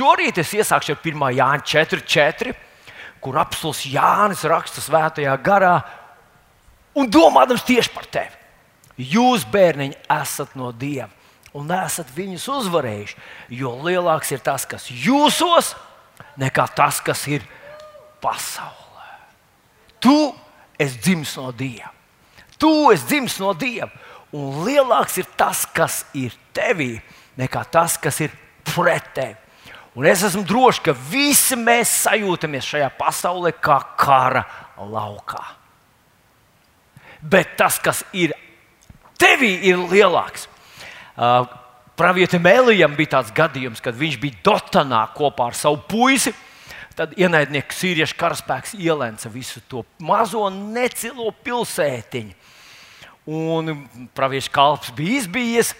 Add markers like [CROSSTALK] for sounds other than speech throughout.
šorīt es iesākšu ar 1. Jāņa 4.4, kur apelsīns Jānis raksta svētajā garā un domādams tieši par tevi. Jūs, bērniņi, esat no Dieva un esat viņus uzvarējuši, jo lielāks ir tas, kas jūsos, nekā tas, kas ir pasaulē. Tu esi dzimis no Dieva. Tu esi dzimis no Dieva. Un lielāks ir tas, kas ir tevī, nekā tas, kas ir pret tevi. Un es esmu drošs, ka visi mēs sajūtamies šajā pasaulē kā kara laukā. Bet tas, kas ir tevī, ir lielāks. Uh, Pravietim Elijam bija tāds gadījums, kad viņš bija Dotanā kopā ar savu puisi. Tad ienaidnieks sīriešu karaspēks ielēca visu to mazo necilo pilsētiņu. Un praviešu kalps bija izbijies,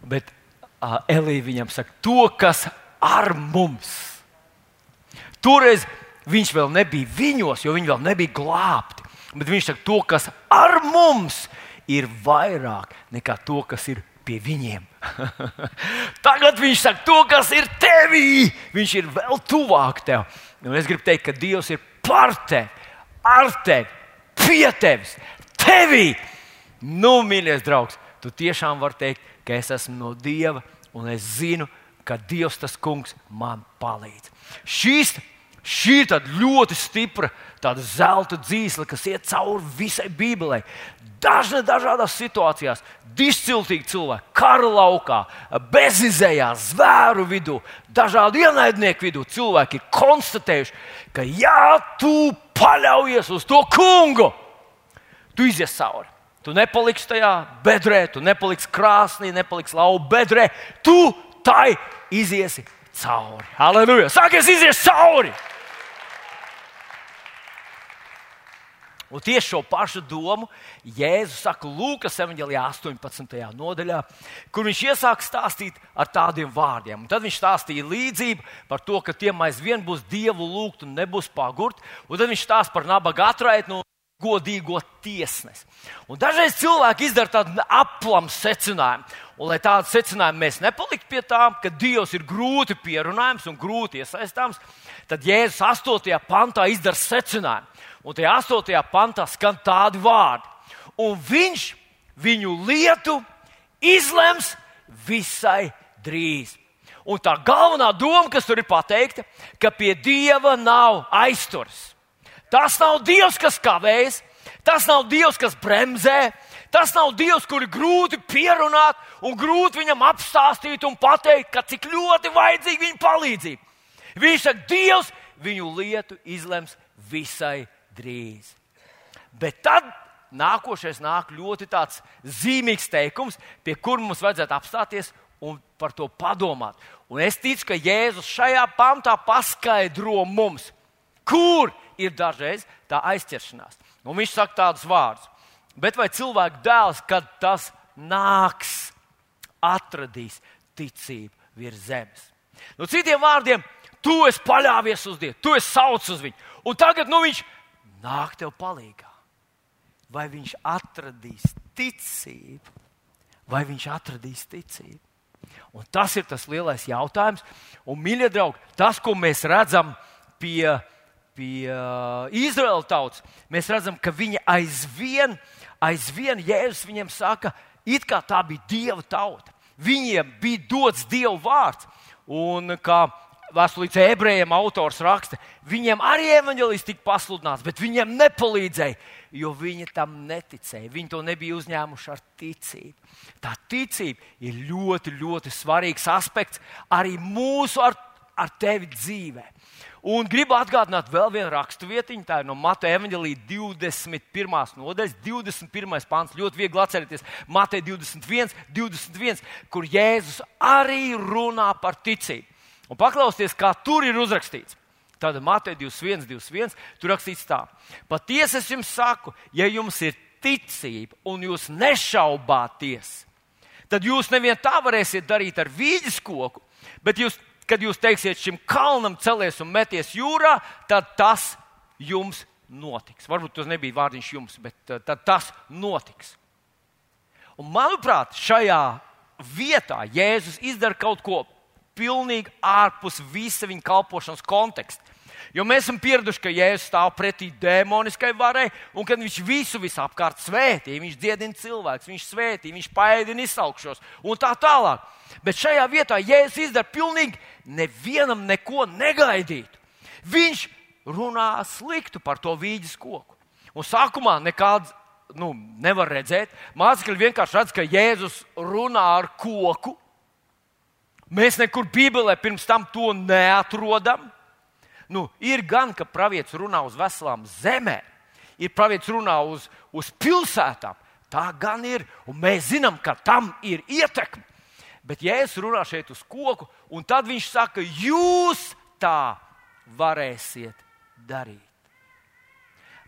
bet uh, Elīja viņam saka, to, kas ar mums. Toreiz viņš vēl nebija viņos, jo viņi vēl nebija glābti. Bet viņš saka, to, kas ar mums ir vairāk nekā to, kas ir pie viņiem. [LAUGHS] Tagad viņš saka, to, kas ir tevī, viņš ir vēl tuvāk tev. Un es gribu teikt, ka Dievs ir par tevi, ar tevi, pie tevis, tevī. Nu, mīļais draugs, tu tiešām vari teikt, ka es esmu no Dieva, un es zinu, ka Dievs tas kungs man palīdz. Šīs, šī ir ļoti stipra zelta dzīsle, kas iet cauri visai Bībelē. Dažna, dažādās situācijās, izciltīgi cilvēki, kara laukā, bezizējā, zvēru vidū, dažādu ienaidnieku vidū. Cilvēki ir konstatējuši, ka, ja tu paļaujies uz to kungu, tu izies cauri. Tu nepaliksi tajā bedrē, tu nepaliksi krāsnī, nepaliksi lauva bedrē. Tu tai iziesi cauri. Aleluja! Sākies izies cauri! Un tieši šo pašu domu Jēzus saka Lūkas 18. nodaļā, kur viņš iesāk stāstīt ar tādiem vārdiem. Un tad viņš stāstīja līdzību par to, ka tiem aizvien būs dievu lūgt un nebūs pagurt. Un tad viņš stāsta par nabaga atraitnu godīgo tiesnesi. Un dažreiz cilvēki izdara tādu aplamu secinājumu. Un, lai tādu secinājumu mēs nepaliktu pie tā, ka Dievs ir grūti pierunājams un grūti iesaistāms, tad Jēzus 8. pantā izdara secinājumu. Un tajā 8. pantā skan tādi vārdi. Un viņš viņu lietu izlems visai drīz. Un tā galvenā doma, kas tur ir pateikta, ka pie dieva nav aizturs. Tas nav dievs, kas kavējas, tas nav dievs, kas bremzē, tas nav dievs, kuru grūti pierunāt un grūti viņam apstāstīt un pateikt, ka cik ļoti vajadzīga viņa palīdzība. Viņš saka, Dievs viņu lietu izlems visai drīz. Bet tad nākošais nāk ļoti tāds zīmīgs teikums, pie kura mums vajadzētu apstāties un par to padomāt. Un es ticu, ka Jēzus šajā pantā paskaidro mums, kur ir dažreiz tā aizķeršanās. Un viņš saka tādus vārdus. Bet vai cilvēka dēls, kad tas nāks, atradīs ticību virs zemes? Nu, citiem vārdiem, tu esi paļāvies uz Dievu, tu esi saucis uz viņu. Un tagad nu, viņš nāk tev palīdzīgā. Vai viņš atradīs ticību, vai viņš atradīs ticību? Un tas ir tas lielais jautājums. Un, mīļie draugi, tas, ko mēs redzam pie, pie uh, Izraēla tautas, mēs redzam, ka viņi aizvien, aizvien Jēzus viņiem saka, it kā tā bija Dieva tauta. Viņiem bija dots Dieva vārds. Un kā vēstulīte ebrejiem autors raksta, viņiem arī evanģēlis tika pasludināts, bet viņiem nepalīdzēja, jo viņi tam neticēja. Viņi to nebija uzņēmuši ar ticību. Tā ticība ir ļoti, ļoti svarīgs aspekts arī mūsu ar, ar tevi dzīvē. Un gribu atgādināt vēl vienu raksturvietiņu, tā ir no Mateja evanģelīja 21. nodaļas, 21. pāns. Ļoti viegli atcerēties Mateja 21, 21, kur Jēzus arī runā par ticību. Un paklausieties, kā tur ir uzrakstīts. Tāda Mateja 21, 21, tur rakstīts tā. Patiesi es jums saku, ja jums ir ticība un jūs nešaubāties, tad jūs nevien tā varēsiet darīt ar vīģes koku, bet jūs, kad jūs teiksiet šim kalnam celies un meties jūrā, tad tas jums notiks. Varbūt tas nebija vārdiņš jums, bet uh, tad tas notiks. Un, manuprāt, šajā vietā Jēzus izdara kaut ko pilnīgi ārpus visa viņa kalpošanas konteksta. Jo mēs esam pieraduši, ka Jēzus stāv pretī demoniskai varai, un kad viņš visu visapkārt svētī, viņš dziedina cilvēkus, viņš svētī, viņš paēdina izsaukšos un tā tālāk. Bet šajā vietā Jēzus izdara pilnīgi nevienam neko negaidītu. Viņš runā sliktu par to vīģes koku. Un sākumā nekāds nu, nevar redzēt. Mācekļi vienkārši redz, ka Jēzus runā ar koku. Mēs nekur Bībelē pirms tam to neatrodam. Nu, ir gan, ka pravietis runā uz veselām zemēm, ir pravietis runā uz, uz pilsētām. Tā gan ir, un mēs zinām, ka tam ir ietekme. Bet Jēzus runā šeit uz koku, un tad viņš saka, jūs tā varēsiet darīt.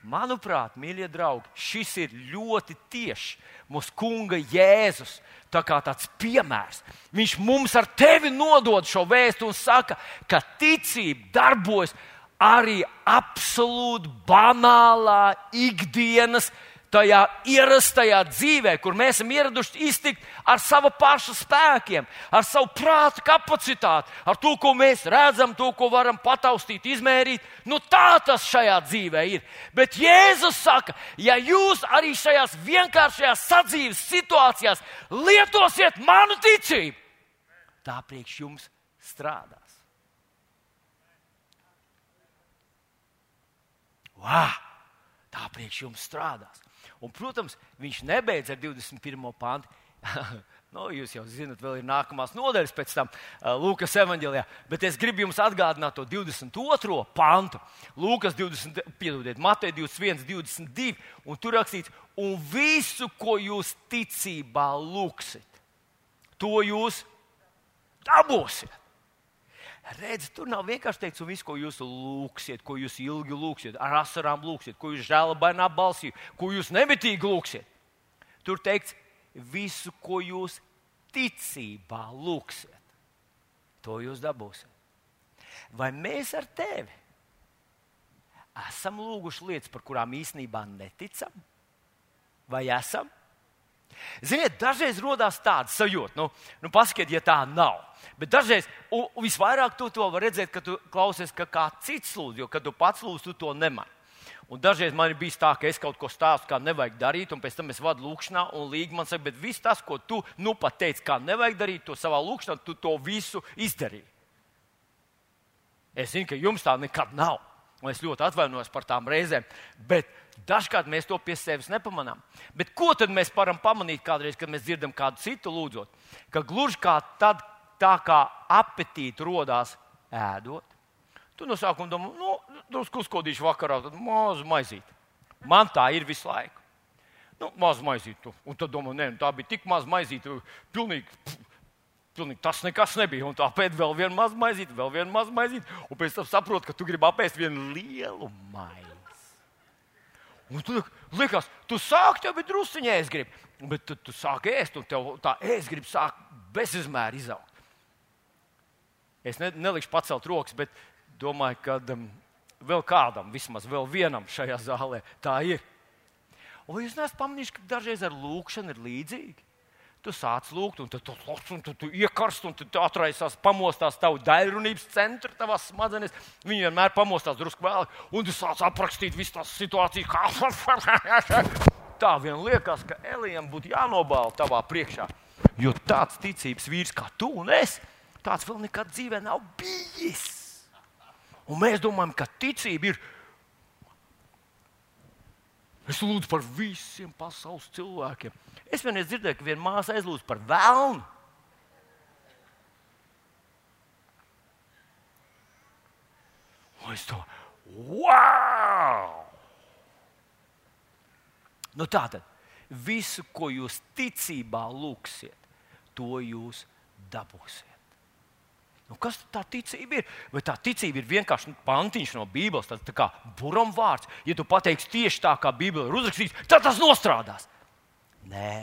Manuprāt, mīļie draugi, šis ir ļoti tieši mūsu kunga Jēzus. Tā kā tāds piemērs. Viņš mums ar tevi nodod šo vēstu un saka, ka ticība darbojas arī absolūti banālā ikdienas tajā ierastajā dzīvē, kur mēs esam ieraduši iztikt ar savu pašu spēkiem, ar savu prātu kapacitāti, ar to, ko mēs redzam, to, ko varam pataustīt, izmērīt. Nu, tā tas šajā dzīvē ir. Bet Jēzus saka, ja jūs arī šajās vienkāršajās sadzīves situācijās lietosiet manu ticību, tā priekš jums strādās. Wow! Tā priekš jums strādās. Un, protams, viņš nebeidz ar 21. pantu. [LAUGHS] nu, jūs jau zinat, vēl ir nākamās nodaļas pēc tam Lūkas evanģēlijā. Bet es gribu jums atgādināt to 22. pantu. Lūkas 20, piedodiet, Matei 21, 22. Un tur rakstīts, un visu, ko jūs ticībā lūgsit, to jūs dabūsiet. Redz, tur nav vienkārši teikts, un viss, ko jūs lūgsiet, ko jūs ilgi lūgsiet, ar asarām lūgsiet, ko jūs žēlabainā balsī, ko jūs nemitīgi lūgsiet. Tur teikts, visu, ko jūs ticībā lūgsiet, to jūs dabūsiet. Vai mēs ar tevi esam lūguši lietas, par kurām īstenībā neticam? Vai esam? Ziniet, dažreiz rodas tāda sajūta, nu, nu pasakiet, ja tā nav. Bet dažreiz, un, un visvairāk tu to vari redzēt, kad tu klausies, ka kāds cits lūdz, jo kad tu pats lūdz, tu to nemani. Un dažreiz man ir bijis tā, ka es kaut ko stāstu, kā nevajag darīt, un pēc tam es vadu lūkšanā, un līga man saka, bet viss tas, ko tu nu pat teici, kā nevajag darīt, to savā lūkšanā, tu to visu izdarīji. Es zinu, ka jums tā nekad nav. Un es ļoti atvainojos par tām reizēm, bet dažkārt mēs to pie sevis nepamanām. Bet ko tad mēs varam pamanīt kādreiz, kad mēs dzirdam kādu citu lūdzot? Ka gluži kā tad, tā kā apetīte rodās ēdot, tu no sākuma domā, nu, drusku uzkodīšu vakarā, tad mazu maizīti. Man tā ir visu laiku. Nu, maz maizīti. Un tad domā, nē, nu, tā bija tik maz maizīti, pilnīgi. Pff, Pilnīgi tas nekas nebija. Un tāpēc vēl viena maza maizīte, vēl viena maza maizīte. Un pēc tam saproti, ka tu gribi apēst vienu lielu maizi. Un tu liekas, tu sāki jau druskuņi ēst, gribi. Bet tu, tu sāki ēst, un tev tā ēst grib sāk bezizmēri izaugt. Es ne, nelikšu pacelt rokas, bet domāju, ka um, vēl kādam, vismaz vēl vienam šajā zālē tā ir. Un jūs neesat pamanījuši, ka dažreiz ar lūkšanu ir līdzīgi? Tu sāc lūgt, un tu, tu, un tu, tu iekarst, un tu atraisās, pamostās tavu daļrunības centru, tavās smadzenes. Viņi vienmēr pamostās drusku vēlāk, un tu sāc aprakstīt visu tās situācijas. [LAUGHS] Tā vien liekas, ka Elijam būtu jānobāla tavā priekšā. Jo tāds ticības vīrs kā tu un es, tāds vēl nekad dzīvē nav bijis. Un mēs domājam, ka ticība ir Es lūdzu par visiem pasaules cilvēkiem. Es vienreiz dzirdēju, ka viena māsa aizlūdz par vēlnu. Un es to wow! Nu, tā tad visu, ko jūs ticībā lūgsiet, to jūs dabūsiet. Nu, kas tā ticība ir? Vai tā ticība ir vienkārši nu, pantiņš no Bībeles, tāds tā kā buram vārds. Ja tu pateiksi tieši tā, kā Bībelē ir uzrakstīts, tad tas nostrādās. Nē,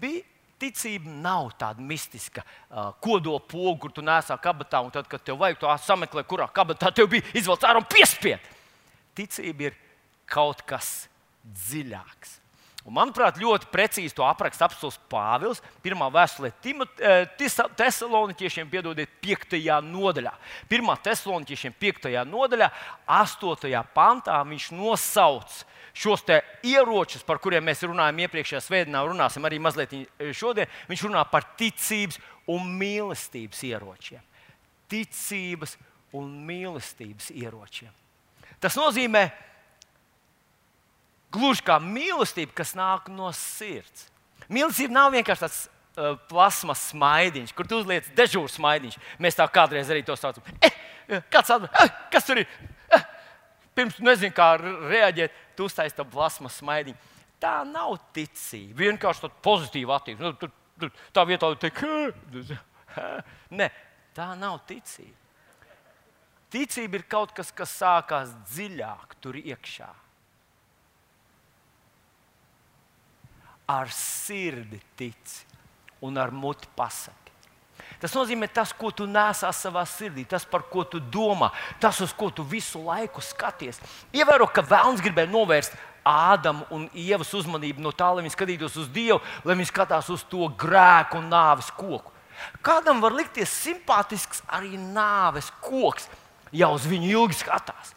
bija. Ticība nav tāda mistiska uh, kodola poga, kur tu nesā kabatā, un tad, kad tev vajag, to sameklē, kurā kabatā tev bija izvēlēts ārā un piespied. Ticība ir kaut kas dziļāks. Un, manuprāt, ļoti precīzi to apraksta apelsīns Pāvils. Pirmā vēstule Thessaloniķiešiem, piedodiet, 5. nodaļā. Pirmā Thessaloniķiešiem 5. nodaļā, 8. pantā viņš nosauc šos ieročus, par kuriem mēs runājam iepriekšējā svētdienā, runāsim arī mazliet šodien. Viņš runā par ticības un mīlestības ieročiem. Ticības un mīlestības ieročiem. Tas nozīmē, ka Gluži kā mīlestība, kas nāk no sirds. Mīlestība nav vienkārši tāds uh, plasmas smaidiņš, kur tu uzliec dežūru smaidiņš. Mēs tā kādreiz arī to saucam. Eh, kāds atbild, eh, kas tur ir? Eh, pirms nezinu, kā reaģēt, tu uztaisīji to plasmas smaidiņu. Tā nav ticība. Vienkārši tāda pozitīva attieksme. Nu, tu, tu, tā vietā, lai teiktu, nē, tā nav ticība. Ticība ir kaut kas, kas sākās dziļāk tur iekšā. Ar sirdi tici un ar muti pasaki. Tas nozīmē tas, ko tu nesā savā sirdī, tas, par ko tu domā, tas, uz ko tu visu laiku skaties. Ievēro, ka vēlams gribēja novērst Ādama un Ievas uzmanību no tā, lai viņi skatītos uz Dievu, lai viņi skatās uz to grēku un nāves koku. Kādam var likties simpātisks arī nāves koks, ja uz viņu ilgi skatās.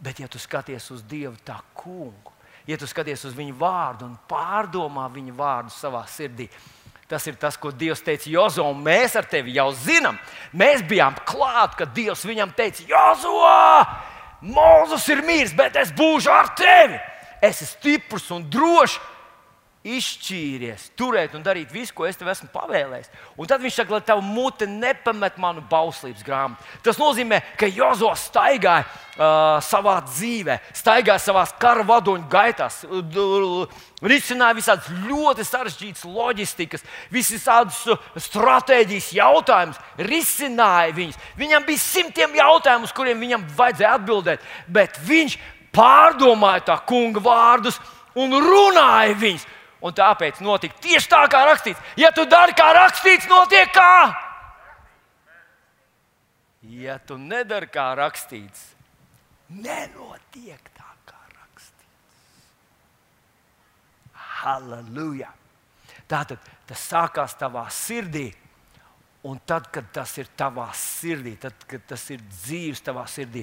Bet, ja tu skaties uz Dievu tā kungu, ja tu skaties uz viņu vārdu un pārdomā viņa vārdu savā sirdī. Tas ir tas, ko Dievs teica Jozo, un mēs ar tevi jau zinām. Mēs bijām klāt, kad Dievs viņam teica, Jozo, Mozus ir mīļš, bet es būšu ar tevi. Es esmu stiprs un drošs izšķīries, turēt un darīt visu, ko es tev esmu pavēlējis. Un tad viņš saka, lai tava mute nepamet manu bauslības grāmatu. Tas nozīmē, ka Jozo staigāja uh, savā dzīvē, staigāja savā kara vadoņu gaitās, risināja visādas ļoti sarežģītas loģistikas, visas stratēģijas jautājumus, risināja viņus. Viņam bija simtiem jautājumu, uz kuriem viņam vajadzēja atbildēt, bet viņš pārdomāja tā kunga vārdus un runāja viņus. Un tāpēc notika tieši tā, kā rakstīts. Ja tu dari, kā rakstīts, notiek kā. Ja tu nedari, kā rakstīts, nenotiek tā, kā rakstīts. Halleluja! Tātad tas sākās tavā sirdī. Un tad, kad tas ir tavā sirdī, tad, kad tas ir dzīves tavā sirdī,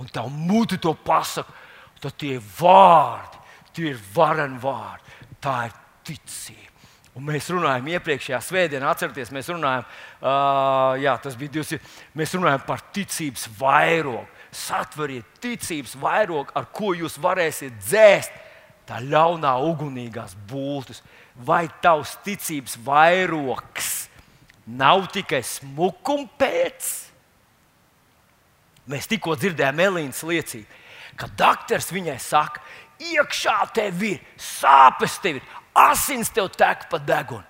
un tā muti to pasaka, tad tie vārdi, tie ir vareni vārdi tā ir ticība. Un mēs runājam, iepriekšējā svētdienā, atcerieties, mēs runājam, uh, jā, tas bija 200, mēs runājam par ticības vairogu. Satveriet ticības vairogu, ar ko jūs varēsiet dzēst tā ļaunā ugunīgās būtnes. Vai tavs ticības vairogs nav tikai smukums pēc? Mēs tikko dzirdējām Elīnas liecību, ka doktors viņai saka, iekšā tev ir sāpes, tev ir asins, tev tek pa degunu.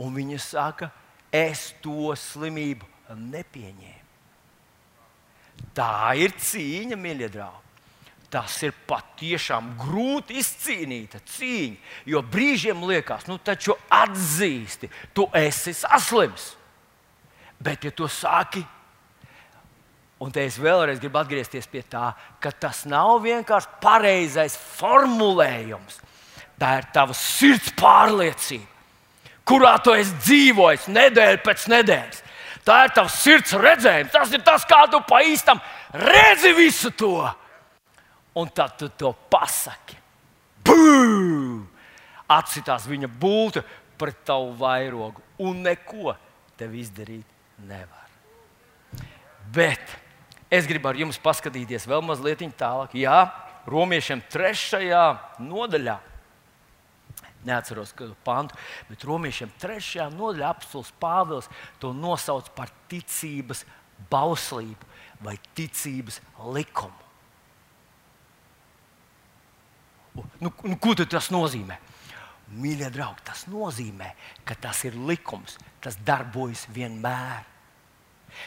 Un viņa saka, es to slimību nepieņēmu. Tā ir cīņa, mīļie draugi. Tas ir patiešām grūti izcīnīta cīņa. Jo brīžiem liekas, nu taču atzīsti, tu esi saslims. Bet, ja tu sāki Un te es vēlreiz gribu atgriezties pie tā, ka tas nav vienkārši pareizais formulējums. Tā ir tava sirds pārliecība, kurā tu esi dzīvojis nedēļu pēc nedēļas. Tā ir tavs sirds redzējums, tas ir tas, kā tu pa īstam redzi visu to. Un tad tu to pasaki. Bum! Atsitās viņa būtu pret tavu vairogu, un neko tev izdarīt nevar. Bet Es gribu ar jums paskatīties vēl mazliet tālāk. Jā, romiešiem trešajā nodaļā. Neatceros, kādu pantu, bet romiešiem trešajā nodaļā apelsīns Pāvils to nosauc par ticības bauslību vai ticības likumu. Nu, nu, ko tas nozīmē? Mīļie draugi, tas nozīmē, ka tas ir likums, tas darbojas vienmēr.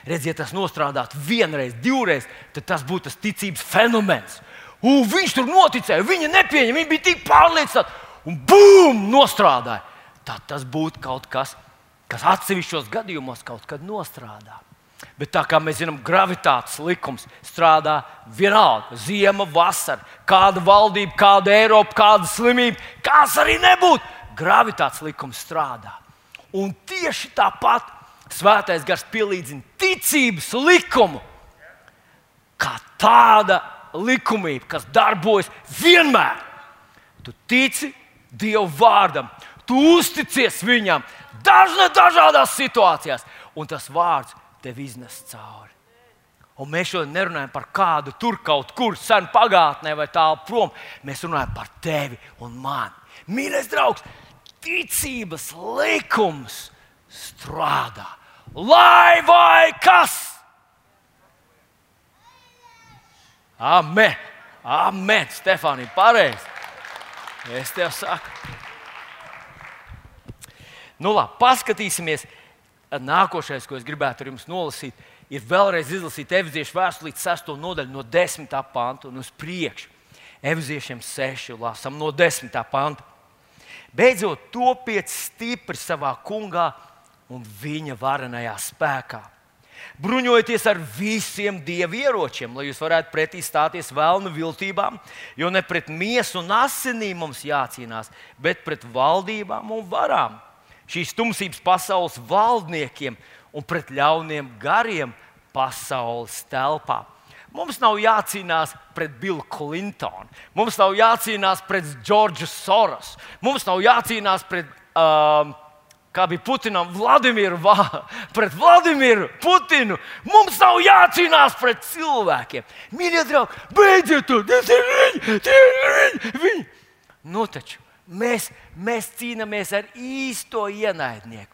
Redziet, ja tas nostrādātu vienreiz, divreiz, tad tas būtu tas ticības fenomens. Un viņš tur noticēja, viņa nepieņēma, viņa bija tik pārliecināta, un bum! nostrādāja. Tad tas būtu kaut kas, kas atsevišķos gadījumos kaut kad nostrādā. Bet tā kā mēs zinām, gravitācijas likums strādā vienalga. Ziema, vasara, kāda valdība, kāda Eiropa, kāda slimība, kāds arī nebūtu. Gravitācijas likums strādā. Un tieši tāpat Svētais gars pielīdzina ticības likumu, kā tāda likumība, kas darbojas vienmēr. Tu tici Dieva vārdam, tu uzticies viņam dažna, dažādās situācijās, un tas vārds tev iznes cauri. Un mēs šodien nerunājam par kādu tur kaut kur sen pagātnē vai tālu prom. Mēs runājam par tevi un mani. Mīļais draugs, ticības likums strādā. Lai vai kas? Amen! Amen! Stefānija, pareizi! Es tev saku. Nu, labi, paskatīsimies. Nākošais, ko es gribētu ar jums nolasīt, ir vēlreiz izlasīt Efeziešu vēstuli līdz 6. nodaļu no 10. panta un uz priekšu. Efeziešiem 6. lasām no 10. panta. Beidzot, topiet stipri savā kungā un viņa varenajā spēkā. Bruņojieties ar visiem dievu ieročiem, lai jūs varētu pretī stāties vēlnu viltībām, jo ne pret miesu un asinīm mums jācīnās, bet pret valdībām un varām, šīs tumsības pasaules valdniekiem un pret ļauniem gariem pasaules telpā. Mums nav jācīnās pret Billu Clintonu, mums nav jācīnās pret Džordžu Sorosu, mums nav jācīnās pret. Uh, kā bija Putinam, Vladimiru, pret Vladimiru Putinu. Mums nav jācīnās pret cilvēkiem. Mīļie draugi, beidziet to! Tas ir viņi! Tie ir viņi! viņi. Nu, taču mēs, mēs cīnāmies ar īsto ienaidnieku.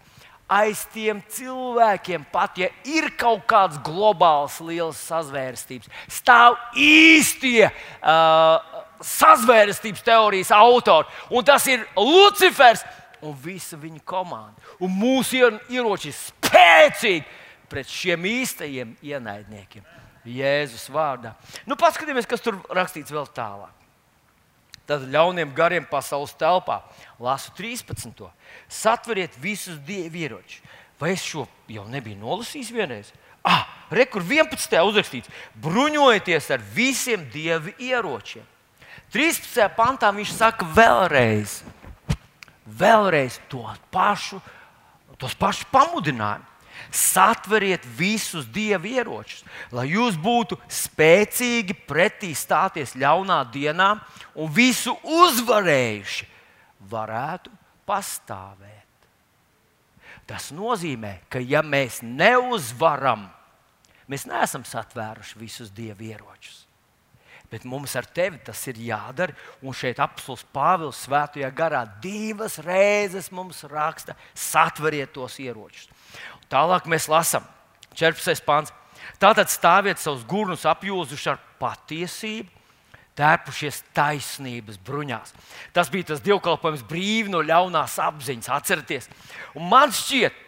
Aiz tiem cilvēkiem, pat ja ir kaut kāds globāls, liels sazvērstības, stāv īstie uh, sazvērstības teorijas autori. Un tas ir Lucifers, un visa viņa komanda. Un mūsu ieroči ir spēcīgi pret šiem īstajiem ienaidniekiem. Jēzus vārdā. Nu, paskatieties, kas tur rakstīts vēl tālāk. Tad ļauniem gariem pasaules telpā, lasu 13. Satveriet visus dievu ieročus. Vai es šo jau nebiju nolasījis vienreiz? Ah, rekur 11. uzrakstīts, bruņojieties ar visiem dievu ieročiem. 13. pantā viņš saka vēlreiz, vēlreiz to pašu, tos pašus pamudinājumus. Satveriet visus dievu ieročus, lai jūs būtu spēcīgi pretī stāties ļaunā dienā un visu uzvarējuši, varētu pastāvēt. Tas nozīmē, ka ja mēs neuzvaram, mēs neesam satvēruši visus dievu ieročus. Bet mums ar tevi tas ir jādara. Un šeit apelsīns Pāvils svētajā garā divas reizes mums raksta, satveriet tos ieročus. Tālāk mēs lasām 14. pāns. Tātad stāviet savus gurnus apjūzuši ar patiesību, tērpušies taisnības bruņās. Tas bija tas dievkalpojums brīvi no ļaunās apziņas, atcerieties. Un man šķiet,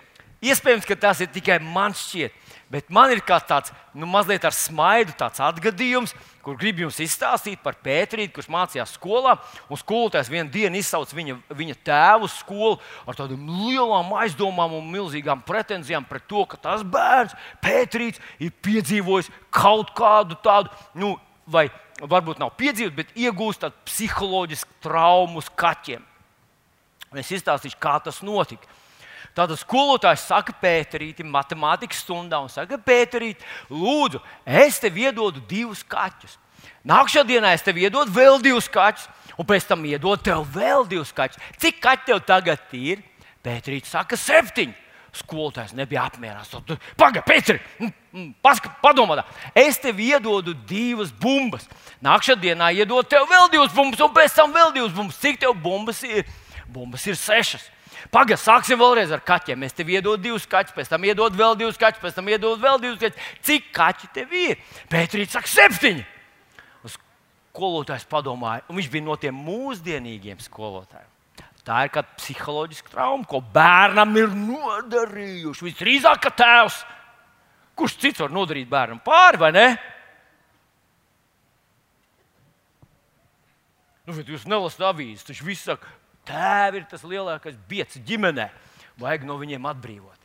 iespējams, ka tas ir tikai man šķiet, bet man ir kā tāds, nu, mazliet ar smaidu tāds atgadījums, kur grib jums izstāstīt par Pēterīti, kurš mācījās skolā. Un skolotājs vienā dienā izsauca viņa, viņa tēvu skolu ar tādām lielām aizdomām un milzīgām pretenzijām pret to, ka tas bērns, Pēterīts, ir piedzīvojis kaut kādu tādu, nu, vai varbūt nav piedzīvojis, bet iegūst tādu psiholoģisku traumu uz kaķiem. Un es izstāstīšu, kā tas notika. Tātad skolotājs saka, Pēterīti, matemātikas stundā, un saka, Pēterīti, lūdzu, es tev iedodu divus kaķus. Nākamajā dienā es tev iedodu vēl divus kaķus, un pēc tam iedodu tev vēl divus kaķus. Cik kaķi tev tagad ir? Pēterīts saka, septiņi. Skolotājs nebija apmierināts. Pagaidi, Pēteri, padomā, es tev iedodu divas bumbas. Nākamajā dienā iedodu tev vēl divas bumbas, un pēc tam vēl divas bumbas. Cik tev bumbas ir? Bumbas ir sešas. Pagaid, sāksim vēlreiz ar kaķiem. Es tev iedodu divus kaķus, pēc tam iedodu vēl divus kaķus, pēc tam iedodu vēl divus kaķus. Cik kaķi tev ir? Pētrīts saka, septiņi. Skolotājs padomāja, un viņš bija no tiem mūsdienīgiem skolotājiem. Tā ir kāda psiholoģiska trauma, ko bērnam ir nodarījuši. Visdrīzāk, ka tēvs, kurš cits var nodarīt bērnam pāri, vai ne? Nu, bet jūs nelasāt avīzes, taču viss saka, Tēvi ir tas lielākais biets ģimenē. Vajag no viņiem atbrīvoties.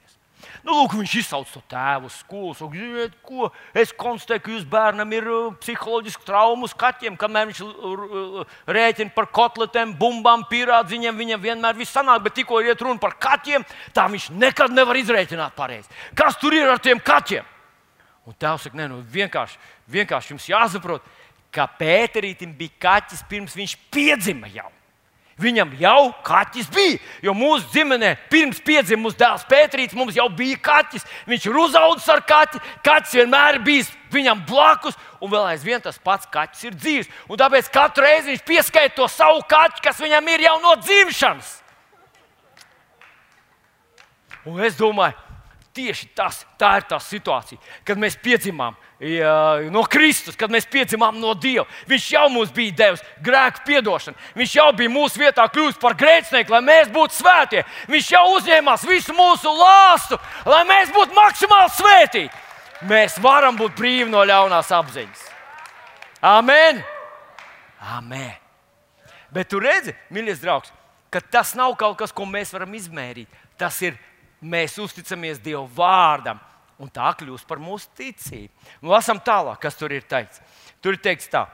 Nu, lūk, viņš izsauc to tēvu skolu. Ziniet, ko es konstatēju, ka jūsu bērnam ir uh, psiholoģiski traumas kaķiem, kamēr viņš rēķina par kotletēm, bumbām, pīrādziņiem. Viņam vienmēr viss sanāk, bet tikko ir runa par kaķiem, tā viņš nekad nevar izrēķināt pareizi. Kas tur ir ar tiem kaķiem? Un tēvs saka, nē, nu, vienkārši, vienkārši jums jāsaprot, ka Pēterītam bija kaķis pirms viņš piedzima jau. Viņam jau kaķis bija. Jo mūsu ģimenē pirms piedzima mūsu dēls Pēterīts, mums jau bija kaķis. Viņš ir uzaugusi ar kaķi. Kaķis vienmēr bijis viņam blakus, un vēl aizvien tas pats kaķis ir dzīves. Un tāpēc katru reizi viņš pieskaita to savu kaķi, kas viņam ir jau no dzimšanas. Un es domāju, tieši tas, ir tā situācija, kad mēs piedzimām no Kristus, kad mēs piedzimām no Dieva. Viņš jau mums bija devis grēku piedošanu. Viņš jau bija mūsu vietā kļuvis par grēcinieku, lai mēs būtu svētie. Viņš jau uzņēmās visu mūsu lāstu, lai mēs būtu maksimāli svētīti. Mēs varam būt brīvi no ļaunās apziņas. Amen! Amen. Bet tu redzi, mīļais draugs, ka tas nav kaut kas, ko mēs varam izmērīt. Tas ir mēs uzticamies Dieva vārdam un tā kļūst par mūsu ticību. Nu, lasām tālāk, kas tur ir teikts. Tur ir teikts tā.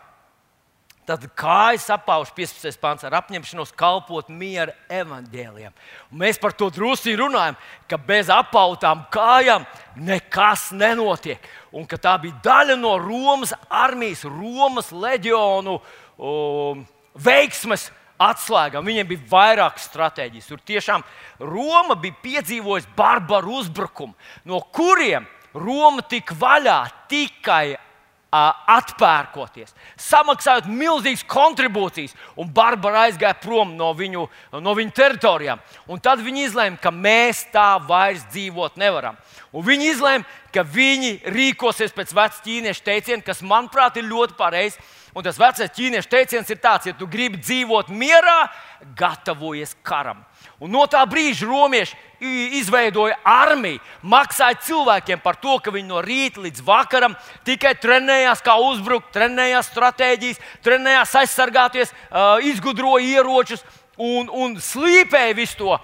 Tad kājas apauž 15. pāns ar apņemšanos kalpot miera evaņģēliem. Mēs par to drusku runājam, ka bez apautām kājām nekas nenotiek. Un ka tā bija daļa no Romas armijas, Romas leģionu um, veiksmes atslēgām. Viņiem bija vairākas stratēģijas. Tur tiešām Roma bija piedzīvojusi barbaru uzbrukumu, no kuriem Roma tika vaļā tikai atpērkoties, samaksājot milzīgas kontribūcijas, un Barbara aizgāja prom no viņu, no viņu teritorijām. Un tad viņi izlēma, ka mēs tā vairs dzīvot nevaram. Un viņi izlēma, ka viņi rīkosies pēc vecā ķīniešu teiciena, kas, manuprāt, ir ļoti pareizs Un tas vecais ķīniešu teiciens ir tāds, ja tu gribi dzīvot mierā, gatavojies karam. Un no tā brīža romieši izveidoja armiju, maksāja cilvēkiem par to, ka viņi no rīta līdz vakaram tikai trenējās, kā uzbrukt, trenējās stratēģijas, trenējās aizsargāties, izgudroja ieročus un, un slīpēja visu to.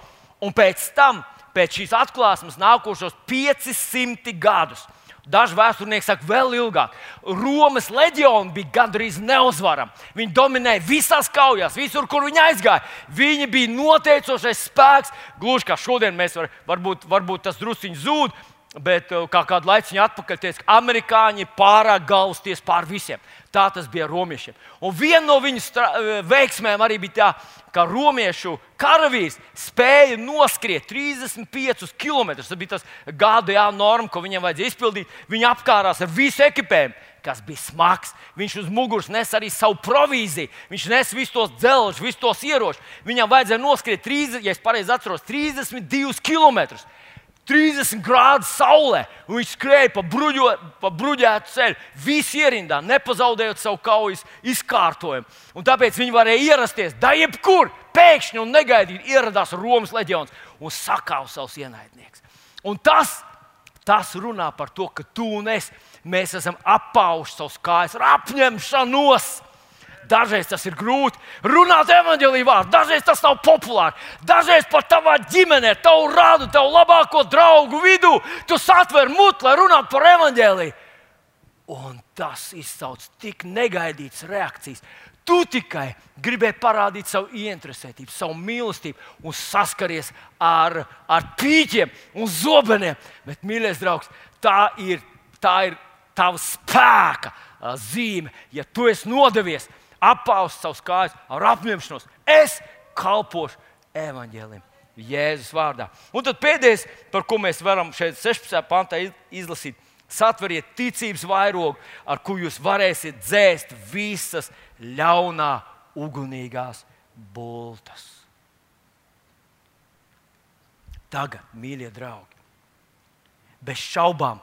Un pēc tam, pēc šīs atklāsmes, nākošos 500 gadus Daži vēsturnieki saka, vēl ilgāk. Romas leģiona bija gandrīz neuzvarama. Viņi dominēja visās kaujās, visur, kur viņi aizgāja. Viņi bija noteicošais spēks. Gluži kā šodien mēs var, varbūt, varbūt tas druskuļi zūd, Bet uh, kā kādu laiku atpakaļ teica, ka amerikāņi pārāk galvasties pār visiem. Tā tas bija romiešiem. Un viena no viņu uh, veiksmēm arī bija tā, ka romiešu karavīrs spēja noskriet 35 km. Tas bija tas GDA norma, ko viņam vajadzēja izpildīt. Viņi apkārās ar visu ekipējumu, kas bija smags. Viņš uz muguras nes arī savu provīziju. Viņš nes visus tos dzelžus, visus tos ieročus. Viņam vajadzēja noskriet 30, ja es pareizi atceros, 32 km. 30 grādu saulē, un viņš skrēja pa, bruģo, pa bruģētu ceļu, visi ierindā, nepazaudējot savu kaujas izkārtojumu. Un tāpēc viņi varēja ierasties, da jebkur, pēkšņi un negaidīt, ieradās Romas leģions un sakāva savus ienaidniekus. Un tas, tas runā par to, ka tu un es, mēs esam apauši savus kājas ar apņemšanos Dažreiz tas ir grūti runāt evanģēlīju vārdu, dažreiz tas nav populāri. Dažreiz pat tavā ģimenē, tavu rādu, tavu labāko draugu vidū, tu satver mutu, lai runātu par evanģēlīju. Un tas izsauc tik negaidītas reakcijas. Tu tikai gribēji parādīt savu ieinteresētību, savu mīlestību un saskaries ar, ar pīķiem un zobeniem. Bet, mīļais draugs, tā ir, tā ir tava spēka zīme. Ja tu esi nodevies, apaust savus kājas ar apņemšanos. Es kalpošu evaņģēlim. Jēzus vārdā. Un tad pēdējais, par ko mēs varam šeit 16. pantā izlasīt, satveriet ticības vairogu, ar ko jūs varēsiet dzēst visas ļaunā, ugunīgās bultas. Tagad, mīļie draugi, bez šaubām,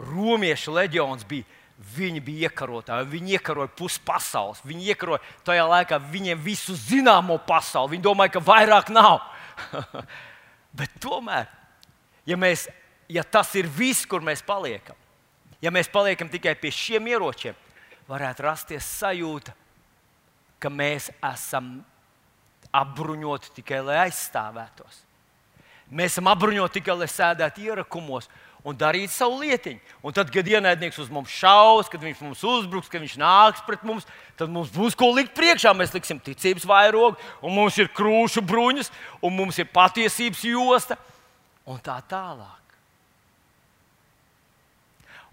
romiešu leģions bija Viņi bija iekarotāji, viņi iekaroja pusi pasaules. Viņi iekaroja tajā laikā viņiem visu zināmo pasauli. Viņi domāja, ka vairāk nav. [LAUGHS] Bet tomēr, ja, mēs, ja tas ir viss, kur mēs paliekam, ja mēs paliekam tikai pie šiem ieročiem, varētu rasties sajūta, ka mēs esam apbruņoti tikai lai aizstāvētos. Mēs esam apbruņoti tikai, lai sēdētu ierakumos un darītu savu lietiņu. Un tad, kad ienaidnieks uz mums šaus, kad viņš mums uzbruks, kad viņš nāks pret mums, tad mums būs ko likt priekšā. Mēs liksim ticības vairogu, un mums ir krūšu bruņas, un mums ir patiesības josta un tā tālāk.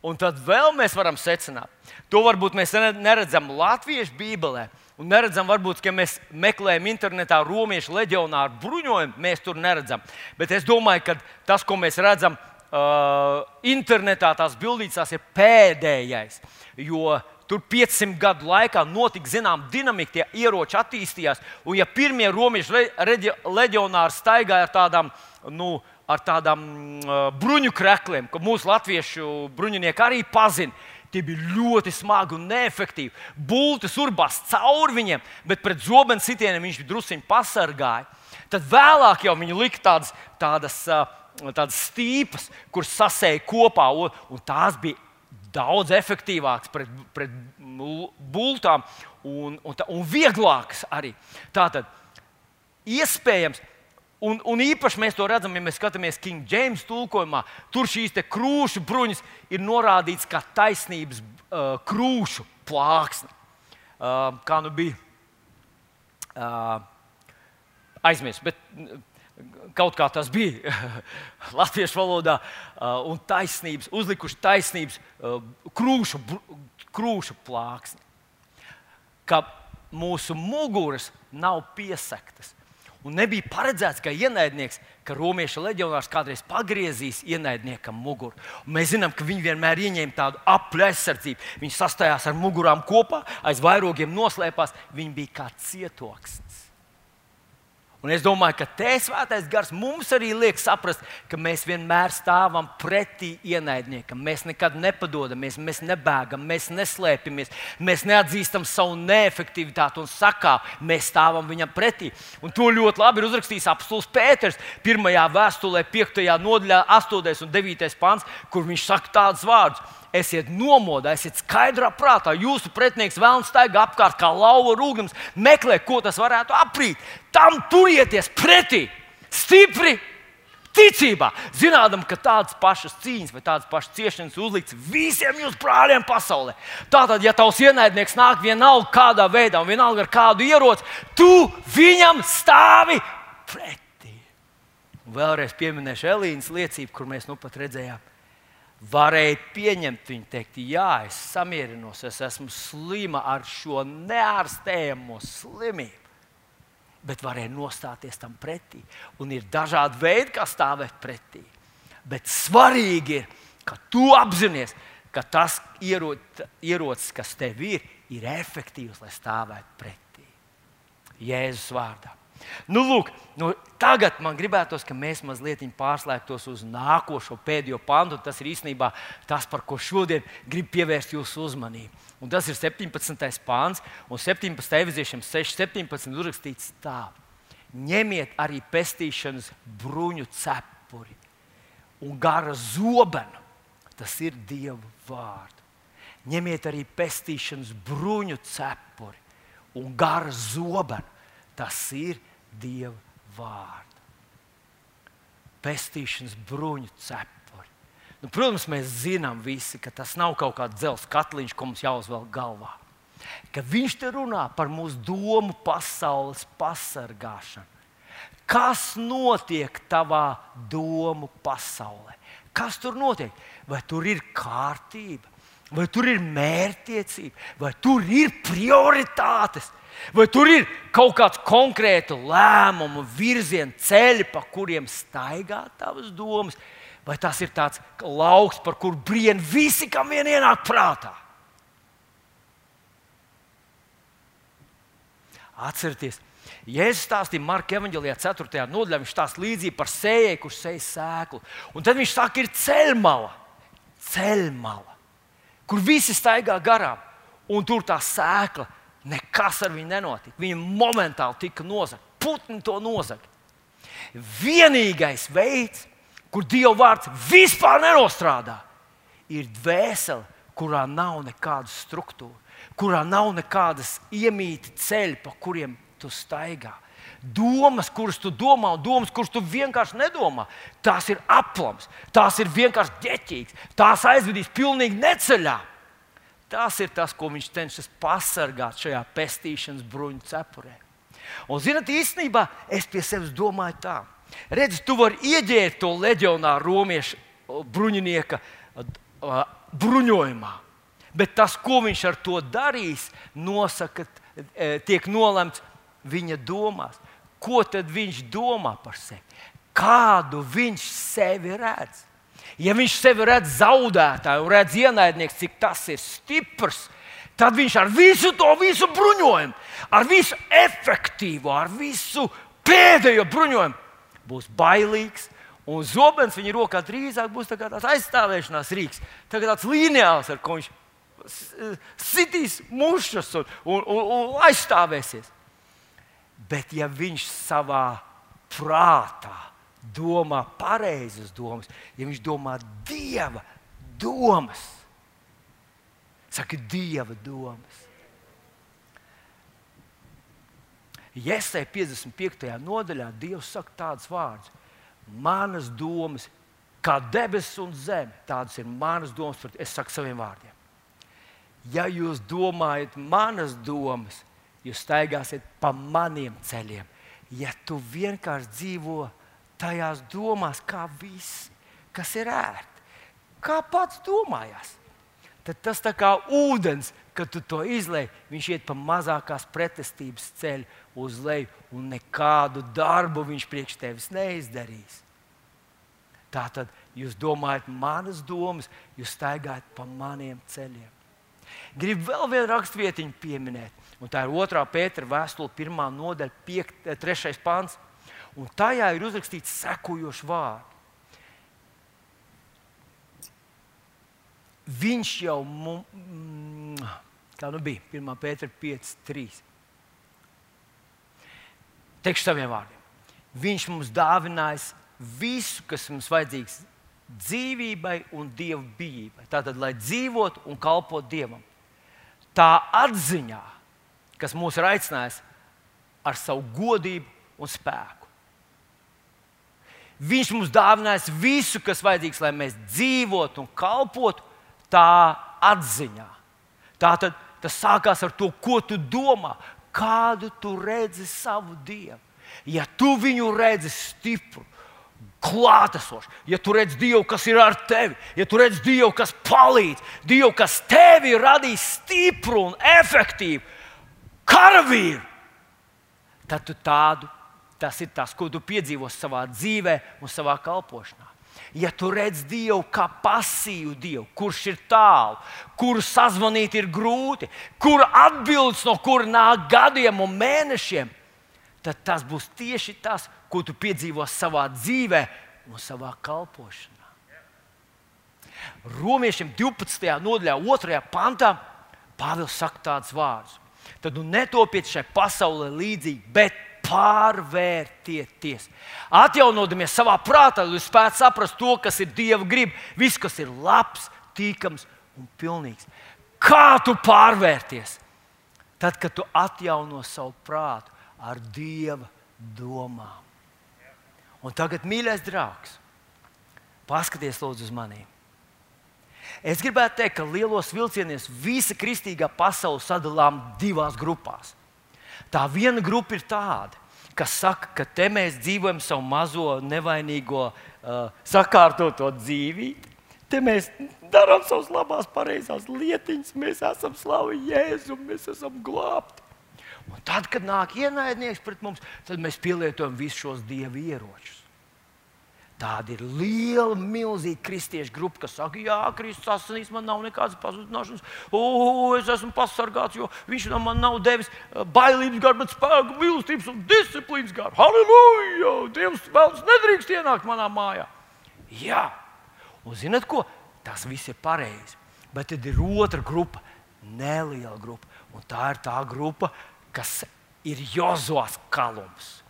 Un tad vēl mēs varam secināt, to varbūt mēs neredzam Latvijas Bībelē. Un neredzam, varbūt, ka mēs meklējam internetā romiešu leģionāru bruņojumu, mēs tur neredzam. Bet es domāju, ka tas, ko mēs redzam uh, internetā, tās bildītas, ir pēdējais. Jo tur 500 gadu laikā notika zināma dinamika, tie ieroči attīstījās. Un, ja pirmie romiešu leģionāri staigāja ar tādām, nu, uh, ar tādām uh, bruņu krekliem, ko mūsu latviešu bruņinieki arī pazina. Tie bija ļoti smagi un neefektīvi. Bultas urbās cauri viņiem, bet pret zobenu sitieniem viņš druskuļi pasargāja. Tad vēlāk jau viņi lika tādas, tādas, tādas stīpas, kuras sasēja kopā, un tās bija daudz efektīvākas pret, pret bultām un, un, un vieglākas arī. Tātad, iespējams, Un, un īpaši mēs to redzam, ja mēs skatāmies King James tulkojumā. Tur šīs krūšu bruņas ir norādītas kā taisnības uh, krūšu plāksne. Uh, kā nu bija? Uh, Aizmirst, bet kaut kā tas bija [LAUGHS] latviešu valodā. Uh, un taisnības, uzlikuši taisnības uh, krūšu, krūšu plāksni. Ka mūsu muguras nav piesaktas Un nebija paredzēts, ka ienaidnieks, ka romiešu leģionārs kādreiz pagriezīs ienaidniekam muguru. Un mēs zinām, ka viņi vienmēr ieņēma tādu apli aizsardzību. Viņi sastājās ar mugurām kopā, aiz vairogiem noslēpās. Viņi bija kā cietoksnis. Un es domāju, ka te svētais gars mums arī liek saprast, ka mēs vienmēr stāvam pretī ienaidniekam. Mēs nekad nepadodamies, mēs nebēgam, mēs neslēpjamies, mēs neatzīstam savu neefektivitāti un sakām, mēs stāvam viņam pretī. Un to ļoti labi ir uzrakstījis apstults Pēters pirmajā vēstulē, 5. nodaļā, 8. un 9. pāns, kur viņš saka tādus vārdus esiet nomodā, esiet skaidrā prātā. Jūsu pretinieks vēlams staigā apkārt kā lauva rūgums, meklē, ko tas varētu aprīt. Tam turieties pretī, stipri. Ticībā, zinām, ka tādas pašas cīņas vai tādas pašas ciešanas uzlikts visiem jūsu brāļiem pasaulē. Tātad, ja tavs ienaidnieks nāk vienalga kādā veidā, un vienalga ar kādu ieroci, tu viņam stāvi pretī. Vēlreiz pieminēšu Elīnas liecību, kur mēs nu pat redzējām varēja pieņemt viņu, teikt, jā, es samierinos, es esmu slima ar šo neārstējamo slimību. Bet varēja nostāties tam pretī. Un ir dažādi veidi, kā stāvēt pretī. Bet svarīgi ir, ka tu apzinājies, ka tas ierocis, kas tev ir, ir efektīvs, lai stāvētu pretī. Jēzus vārdā. Nu, lūk, nu, tagad man gribētos, ka mēs mazliet pārslēgtos uz nākošo pēdējo pantu. Tas ir īstenībā tas, par ko šodien gribu pievērst jūsu uzmanību. Un tas ir 17. pāns, un 17. eviziešiem 6.17. uzrakstīts tā: ņemiet arī pestīšanas bruņu cepuri un gara zobenu. Tas ir Dieva vārds. Ņemiet arī pestīšanas bruņu cepuri un gara zobenu. Tas ir Dieva vārdu. Pestīšanas bruņu cepuri. Nu, protams, mēs zinām visi, ka tas nav kaut kāds dzelzs katliņš, ko mums jāuzvelk galvā. Ka viņš te runā par mūsu domu pasaules pasargāšanu. Kas notiek tavā domu pasaulē? Kas tur notiek? Vai tur ir kārtība, vai tur ir mērķtiecība, vai tur ir prioritātes? Vai tur ir kaut kāds konkrēts lēmumu, virziena ceļi, pa kuriem staigā tavas domas, vai tas ir tāds lauks, par kuru brien visi, kam vien ienāk prātā? Atcerieties, Jēzus stāstīja Marka Evanģelijā 4. nodaļā, viņš stāsta līdzību par sējēju, kurš sēž sēklu. Un tad viņš saka, ir ceļmala, ceļmala, kur visi staigā garām, un tur tā sēkla Nekas ar viņu nenotika. Viņa momentāli tika nozagta. Putni to nozaga. Vienīgais veids, kur Dieva vārds vispār nenostrādā, ir dvēsele, kurā nav nekādas struktūras, kurā nav nekādas iemīti ceļi, pa kuriem tu staigā. Domas, kuras tu domā, un domas, kuras tu vienkārši nedomā, tās ir aplams, tās ir vienkārši ģeķīgas, tās aizvedīs pilnīgi neceļā. Tas ir tas, ko viņš cenšas pasargāt šajā pestīšanas bruņu cepurē. Un, zinot, īstenībā es pie sevis domāju tā, redz, tu vari ieģērt to leģionāru romiešu bruņinieka bruņojumā. Bet tas, ko viņš ar to darīs, nosaka, e, tiek nolemts viņa domās. Ko tad viņš domā par sevi? Kādu viņš sevi redz? Ja viņš sevi redz zaudētāju, redz ienaidnieks, cik tas ir stiprs, tad viņš ar visu to visu bruņojumu, ar visu efektīvo, ar visu pēdējo bruņojumu būs bailīgs. Un zobens viņa rokā drīzāk būs tā tāds aizstāvēšanās rīks, tā tāds lineāls, ar ko viņš sitīs mušas un, un, un, un aizstāvēsies. Bet ja viņš savā prātā domā pareizas domas, ja viņš domā dieva domas, saka, dieva domas. Iesai 55. nodaļā Dievs saka tādus vārdus: Manas domas, kā debesis un zeme, tādas ir manas domas, es saku saviem vārdiem ja jūs domājat manas domas, jūs staigāsiet pa maniem ceļiem. Ja tu vienkārši dzīvo tajās domās, kā viss, kas ir ērti, kā pats domājās, tad tas tā kā ūdens, kad tu to izlai, viņš iet pa mazākās pretestības ceļu uz leju, un nekādu darbu viņš priekš tevis neizdarīs. Tā tad jūs domājat manas domas, jūs staigājat pa maniem ceļiem. Gribu vēl vienu rakstvietiņu pieminēt. Un tā ir 2. pētera vēstule, 1. nodaļa, 3. Eh, pāns. Un tajā ir uzrakstīts sekojošs vārds. Viņš jau mums, mm, kā nu bija, 1. pētera 5, 3. Teikšu saviem vārdiem. Viņš mums dāvinājis visu, kas mums vajadzīgs dzīvībai un dievu bijībai. Tātad, lai dzīvotu un kalpotu dievam tā atziņā, kas mūs ir aicinājis ar savu godību un spēku. Viņš mums dāvinājis visu, kas vajadzīgs, lai mēs dzīvotu un kalpotu tā atziņā. Tā tad tas sākās ar to, ko tu domā, kādu tu redzi savu dievu. Ja tu viņu redzi stipru, klātesošs, ja tu redz Dievu, kas ir ar tevi, ja tu redz Dievu, kas palīdz, Dievu, kas tevi radīs stipru un efektīvu karavīru, tad tu tādu, tas ir tas, ko tu piedzīvo savā dzīvē un savā kalpošanā. Ja tu redz Dievu kā pasīvu Dievu, kurš ir tālu, kuru sazvanīt ir grūti, kura atbildes no kura nāk gadiem un mēnešiem, tad tas būs tieši tas, ko tu piedzīvo savā dzīvē un savā kalpošanā. Romiešiem 12. nodaļā, 2. pantā, Pāvils saka tādus vārdus. Tad nu netopiet šai pasaulē līdzīgi, bet pārvērtieties. Atjaunodamies savā prātā, lai spētu saprast to, kas ir Dieva griba, viss, kas ir labs, tīkams un pilnīgs. Kā tu pārvērties? Tad, kad tu atjauno savu prātu ar Dieva domām. Un tagad, mīļais draugs, paskaties lūdzu uz maniem. Es gribētu teikt, ka lielos vilcienos visa kristīgā pasaule sadalām divās grupās. Tā viena grupa ir tāda, kas saka, ka te mēs dzīvojam savu mazo, nevainīgo, uh, sakārtoto dzīvi. Te mēs darām savas labās, pareizās lietiņas, mēs esam slavi Jēzu, mēs esam glābti. Un tad, kad nāk ienaidnieks pret mums, tad mēs pielietojam visus šos dievu ieročus. Tāda ir liela, milzīga kristiešu grupa, kas saka, Jā, Kristus asinīs, man nav nekādas pazudināšanas. O, es esmu pasargāts, jo viņš man nav devis eh, bailības garu, bet spēku, mīlestības un disciplīnas garu. Halleluja! Dievs vēlas nedrīkst ienākt manā mājā. Jā, un zinat ko? Tas viss ir pareizi. Bet tad ir otra grupa, neliela grupa. Un tā ir tā grupa, kas ir Jozovs kalums.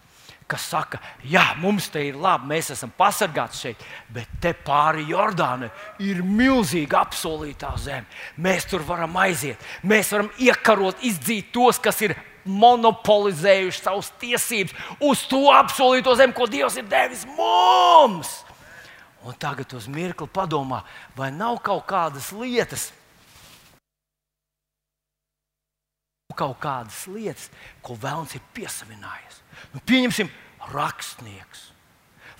Kas saka, jā, mums te ir labi, mēs esam pasargāti šeit, bet te pāri Jordānai ir milzīga apsolītā zeme. Mēs tur varam aiziet, mēs varam iekarot, izdzīt tos, kas ir monopolizējuši savas tiesības uz to apsolīto zemi, ko Dievs ir devis mums. Un tagad uz mirkli padomā, vai nav kaut kādas lietas, kaut kādas lietas, ko Vēlns ir piesavinājies. Nu, pieņemsim, rakstnieks.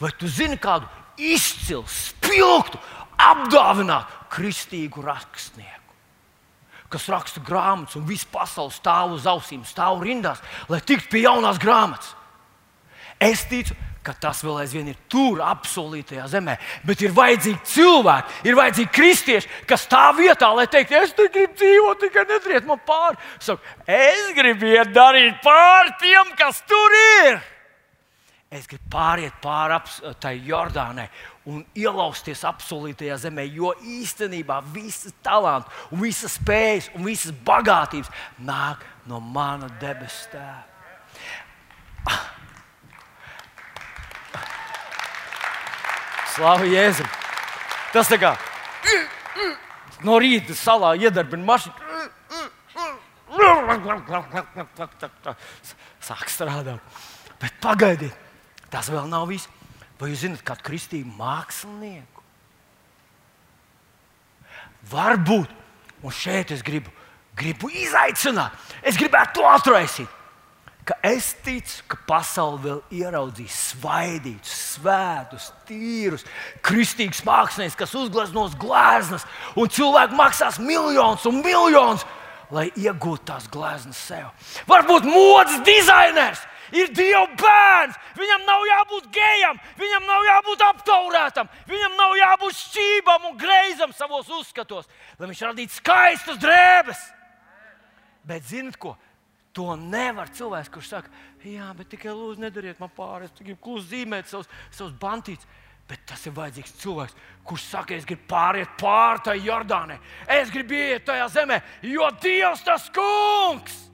Vai tu zini kādu izcilu, spilgtu, apdāvinātu kristīgu rakstnieku? Kas raksta grāmatas, un viss pasaules stāv uz ausīm, stāv rindās, lai tiktu pie jaunās grāmatas. Es ticu, ka tas vēl aizvien ir tur, apsolītajā zemē. Bet ir vajadzīgi cilvēki, ir vajadzīgi kristieši, kas stāv vietā, lai teiktu, es te gribu dzīvot, tikai nedariet man pāri. Saku, es gribu iet darīt pāri tiem, kas tur ir. Es gribu pāriet pāri tai Jordānai un ielausties apsolītajā zemē, jo īstenībā visas talanti, visas spējas un visas bagātības nāk no mana debesu tēva. Slavu Jēzum! Tas tā kā no rīta salā iedarbina mašīnu. Sāk strādāt. Bet pagaidiet, tas vēl nav viss. Vai jūs zināt, kādu kristīgu mākslinieku? Varbūt, un šeit es gribu, gribu izaicināt, es gribētu to atraisīt ka es ticu, ka pasaule vēl ieraudzīs svaidītus, svētus, tīrus, kristīgus māksliniekus, kas uzgleznos gleznas, un cilvēki maksās miljonus un miljonus, lai iegūtu tās gleznas sev. Varbūt modes dizainers ir Dieva bērns. Viņam nav jābūt gejam, viņam nav jābūt aptaurētam, viņam nav jābūt šķībam un greizam savos uzskatos, lai viņš radītu skaistas drēbes. Bet zinot ko? To nevar cilvēks, kurš saka, jā, bet tikai lūdzu, nedariet man pāri, es gribu klusi zīmēt savus, savus bantītus. Bet tas ir vajadzīgs cilvēks, kurš saka, es gribu pāriet pāri tai Jordānai. Es gribu iet tajā zemē, jo Dievs tas kungs!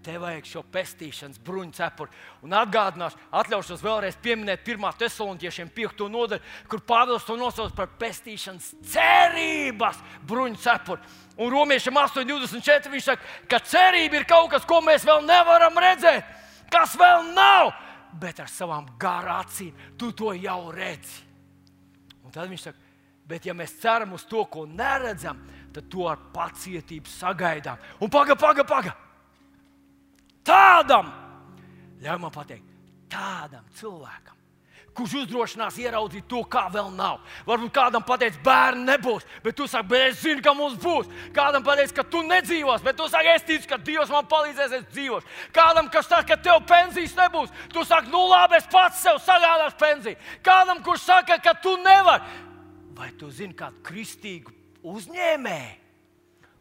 Tev vajag šo pestīšanas bruņu cepuri. Un atgādināšu, atļaušos vēlreiz pieminēt 1. tesolontiešiem 5. nodaļu, kur Pāvils to nosauc par pestīšanas cerības bruņu cepuri. Un romiešiem 8,24 viņš saka, ka cerība ir kaut kas, ko mēs vēl nevaram redzēt, kas vēl nav, bet ar savām garām acīm tu to jau redzi. Un tad viņš saka, bet ja mēs ceram uz to, ko neredzam, tad to ar pacietību sagaidām. Un paga, paga, paga! Tādam, ļauj man pateikt, tādam cilvēkam, kurš uzdrošinās ieraudzīt to, kā vēl nav. Varbūt kādam pateiks, bērni nebūs, bet tu saki, bet es zinu, ka mums būs. Kādam pateiks, ka tu nedzīvos, bet tu saki, es ticu, ka Dievs man palīdzēs, es dzīvošu. Kādam, kas saka, ka tev pensijas nebūs, tu saki, nu labi, es pats sev sagādāšu pensiju. Kādam, kurš saka, ka tu nevari, vai tu zini kādu kristīgu uzņēmēju,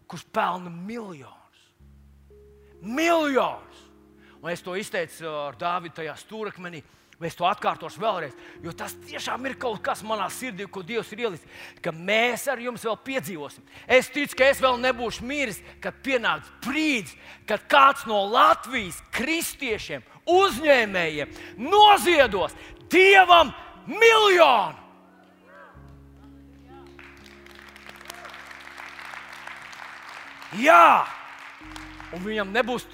kurš pelna miljonus? Miljonus! Un es to izteicu ar Dāvidu tajā stūrakmenī. Es to atkārtošu vēlreiz, jo tas tiešām ir kaut kas manā sirdī, ko Dievs ir ielicis, ka mēs ar jums vēl piedzīvosim. Es ticu, ka es vēl nebūšu miris, kad pienāks brīdis, kad kāds no Latvijas kristiešiem, uzņēmējiem noziedos Dievam miljonu. Jā, un viņam nebūs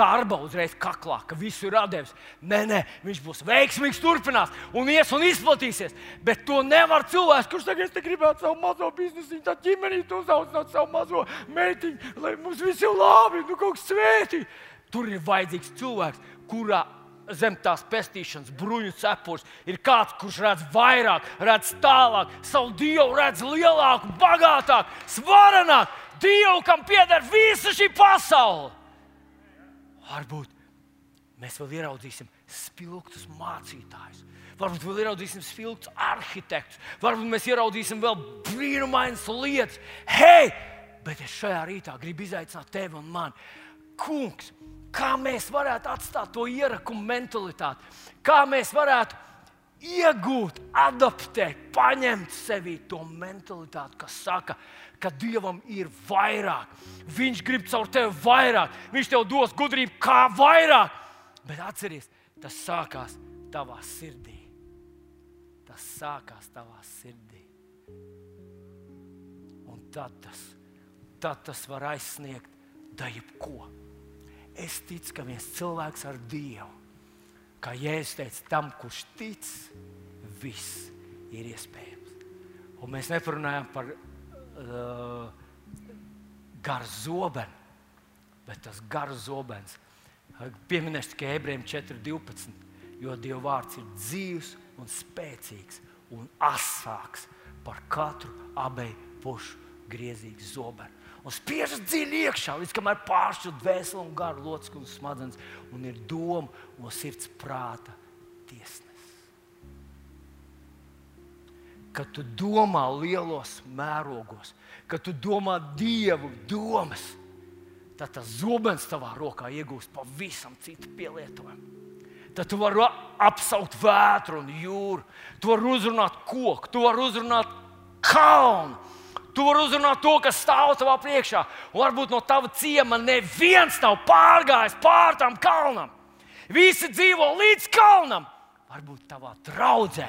darba uzreiz kaklā, ka visu ir devis. Nē, nē, viņš būs veiksmīgs, turpinās un ies un izplatīsies. Bet to nevar cilvēks, kurš es gribētu savu mazo biznesu, tā ģimenī uzaudzināt savu mazo meitiņu, lai mums viss ir labi, nu kaut kas svētīgi. Tur ir vajadzīgs cilvēks, kurā zem tās pestīšanas bruņu cepures ir kāds, kurš redz vairāk, redz tālāk, savu dievu redz lielāku, bagātāku, svarenāku. Dievu, kam pieder visa šī pasaule. Varbūt mēs vēl ieraudzīsim spilgtus mācītājus. Varbūt vēl ieraudzīsim spilgtus arhitektus. Varbūt mēs ieraudzīsim vēl brīnumainas lietas. Hei! Bet es šajā rītā gribu izaicināt tevi un mani. Kungs, kā mēs varētu atstāt to ierakumu mentalitāti? Kā mēs varētu iegūt, adaptēt, paņemt sevī to mentalitāti, kas saka, ka Dievam ir vairāk. Viņš grib caur tevi vairāk, Viņš tev dos gudrību, kā vairāk. Bet atcerieties, tas sākās tavā sirdī. Tas sākās tavā sirdī. Un tad tas, tad tas var aizsniegt da jebko. Es ticu, ka viens cilvēks ar Dievu, kā Jēzus teica, tam, kurš tic, viss ir iespējams. Un mēs neparunājam par uh, garu zobenu, bet tas garu zobens. Pieminēšu tikai ebrejiem 4.12. Jo Dieva vārds ir dzīves un spēcīgs un asāks par katru abeju pušu griezīgu zobenu. Un spiežas dziļi iekšā, līdz kamēr pāršķirt dvēseli un garu locekli un smadzenes, un ir doma no sirds prāta tiesnes. Kad tu domā lielos mērogos, kad tu domā dievu domas, tad tas zobens tavā rokā iegūst pavisam citu pielietojumu tad tu vari apsaukt vētru un jūru. Tu vari uzrunāt koku, tu vari uzrunāt kalnu. Tu vari uzrunāt to, kas stāv tavā priekšā. Varbūt no tava ciema neviens nav pārgājis pār tam kalnam. Visi dzīvo līdz kalnam. Varbūt tavā draudzē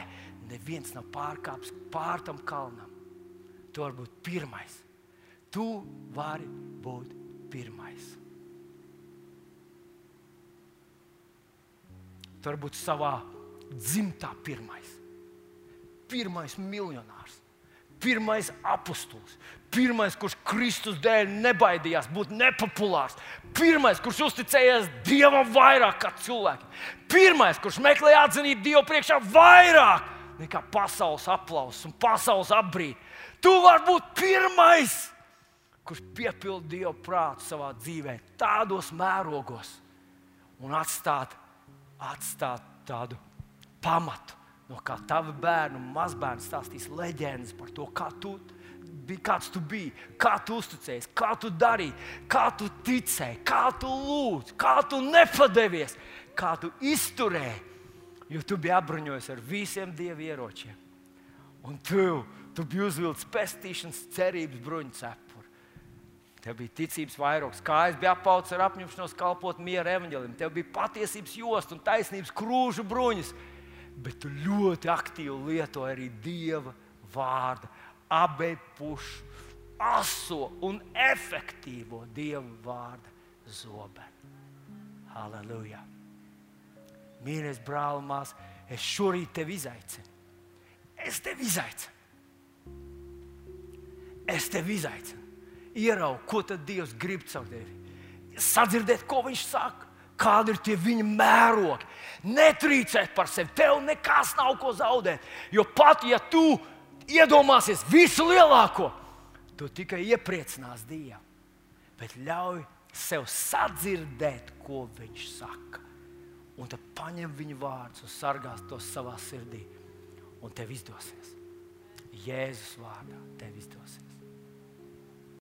neviens nav pārkāpis pār tam kalnam. Tu vari būt pirmais. Tu vari būt pirmais. Tu vari būt savā dzimtā pirmais. Pirmais miljonārs, pirmais apustulis, pirmais, kurš Kristus dēļ nebaidījās būt nepopulārs, pirmais, kurš uzticējās Dievam vairāk kā cilvēkiem, pirmais, kurš meklēja atzinību Dievu priekšā vairāk nekā pasaules aplausus un pasaules apbrīd. Tu vari būt pirmais, kurš piepilda Dieva prātu savā dzīvē, tādos mērogos un atstāt atstāt tādu pamatu, no kā tavi bērni un mazbērni stāstīs leģendas par to, kā tu biji, kāds tu biji, kā tu uzticējies, kā tu darīji, kā tu ticēji, kā tu lūdzi, kā tu nepadevies, kā tu izturēji. Jo tu biji apbruņojies ar visiem dievu ieročiem. Un tu, tu biji uzvilcis pestīšanas cerības bruņu cepu. Tev bija ticības vairogs, kājas bija apauts ar apņemšanos kalpot miera evaņģēlim. Tev bija patiesības josta un taisnības krūžu bruņas. Bet tu ļoti aktīvi lietoji arī Dieva vārdu, abu pušu, aso un efektīvo Dieva vārdu zobenu. Halleluja! Mīļais brāl, mās, es šorīt tevi izaicinu. Es tevi izaicinu. Es tevi izaicinu ieraugt, ko tad Dievs grib caur tevi. Sadzirdēt, ko Viņš saka, kādi ir tie viņa mērogi. Netrīcēt par sevi, tev nekas nav ko zaudēt. Jo pat ja tu iedomāsies visu lielāko, tu tikai iepriecinās Dievu. Bet ļauj sev sadzirdēt, ko Viņš saka. Un tad paņem viņa vārdus un sargās tos savā sirdī. Un tev izdosies. Jēzus vārdā tev izdosies.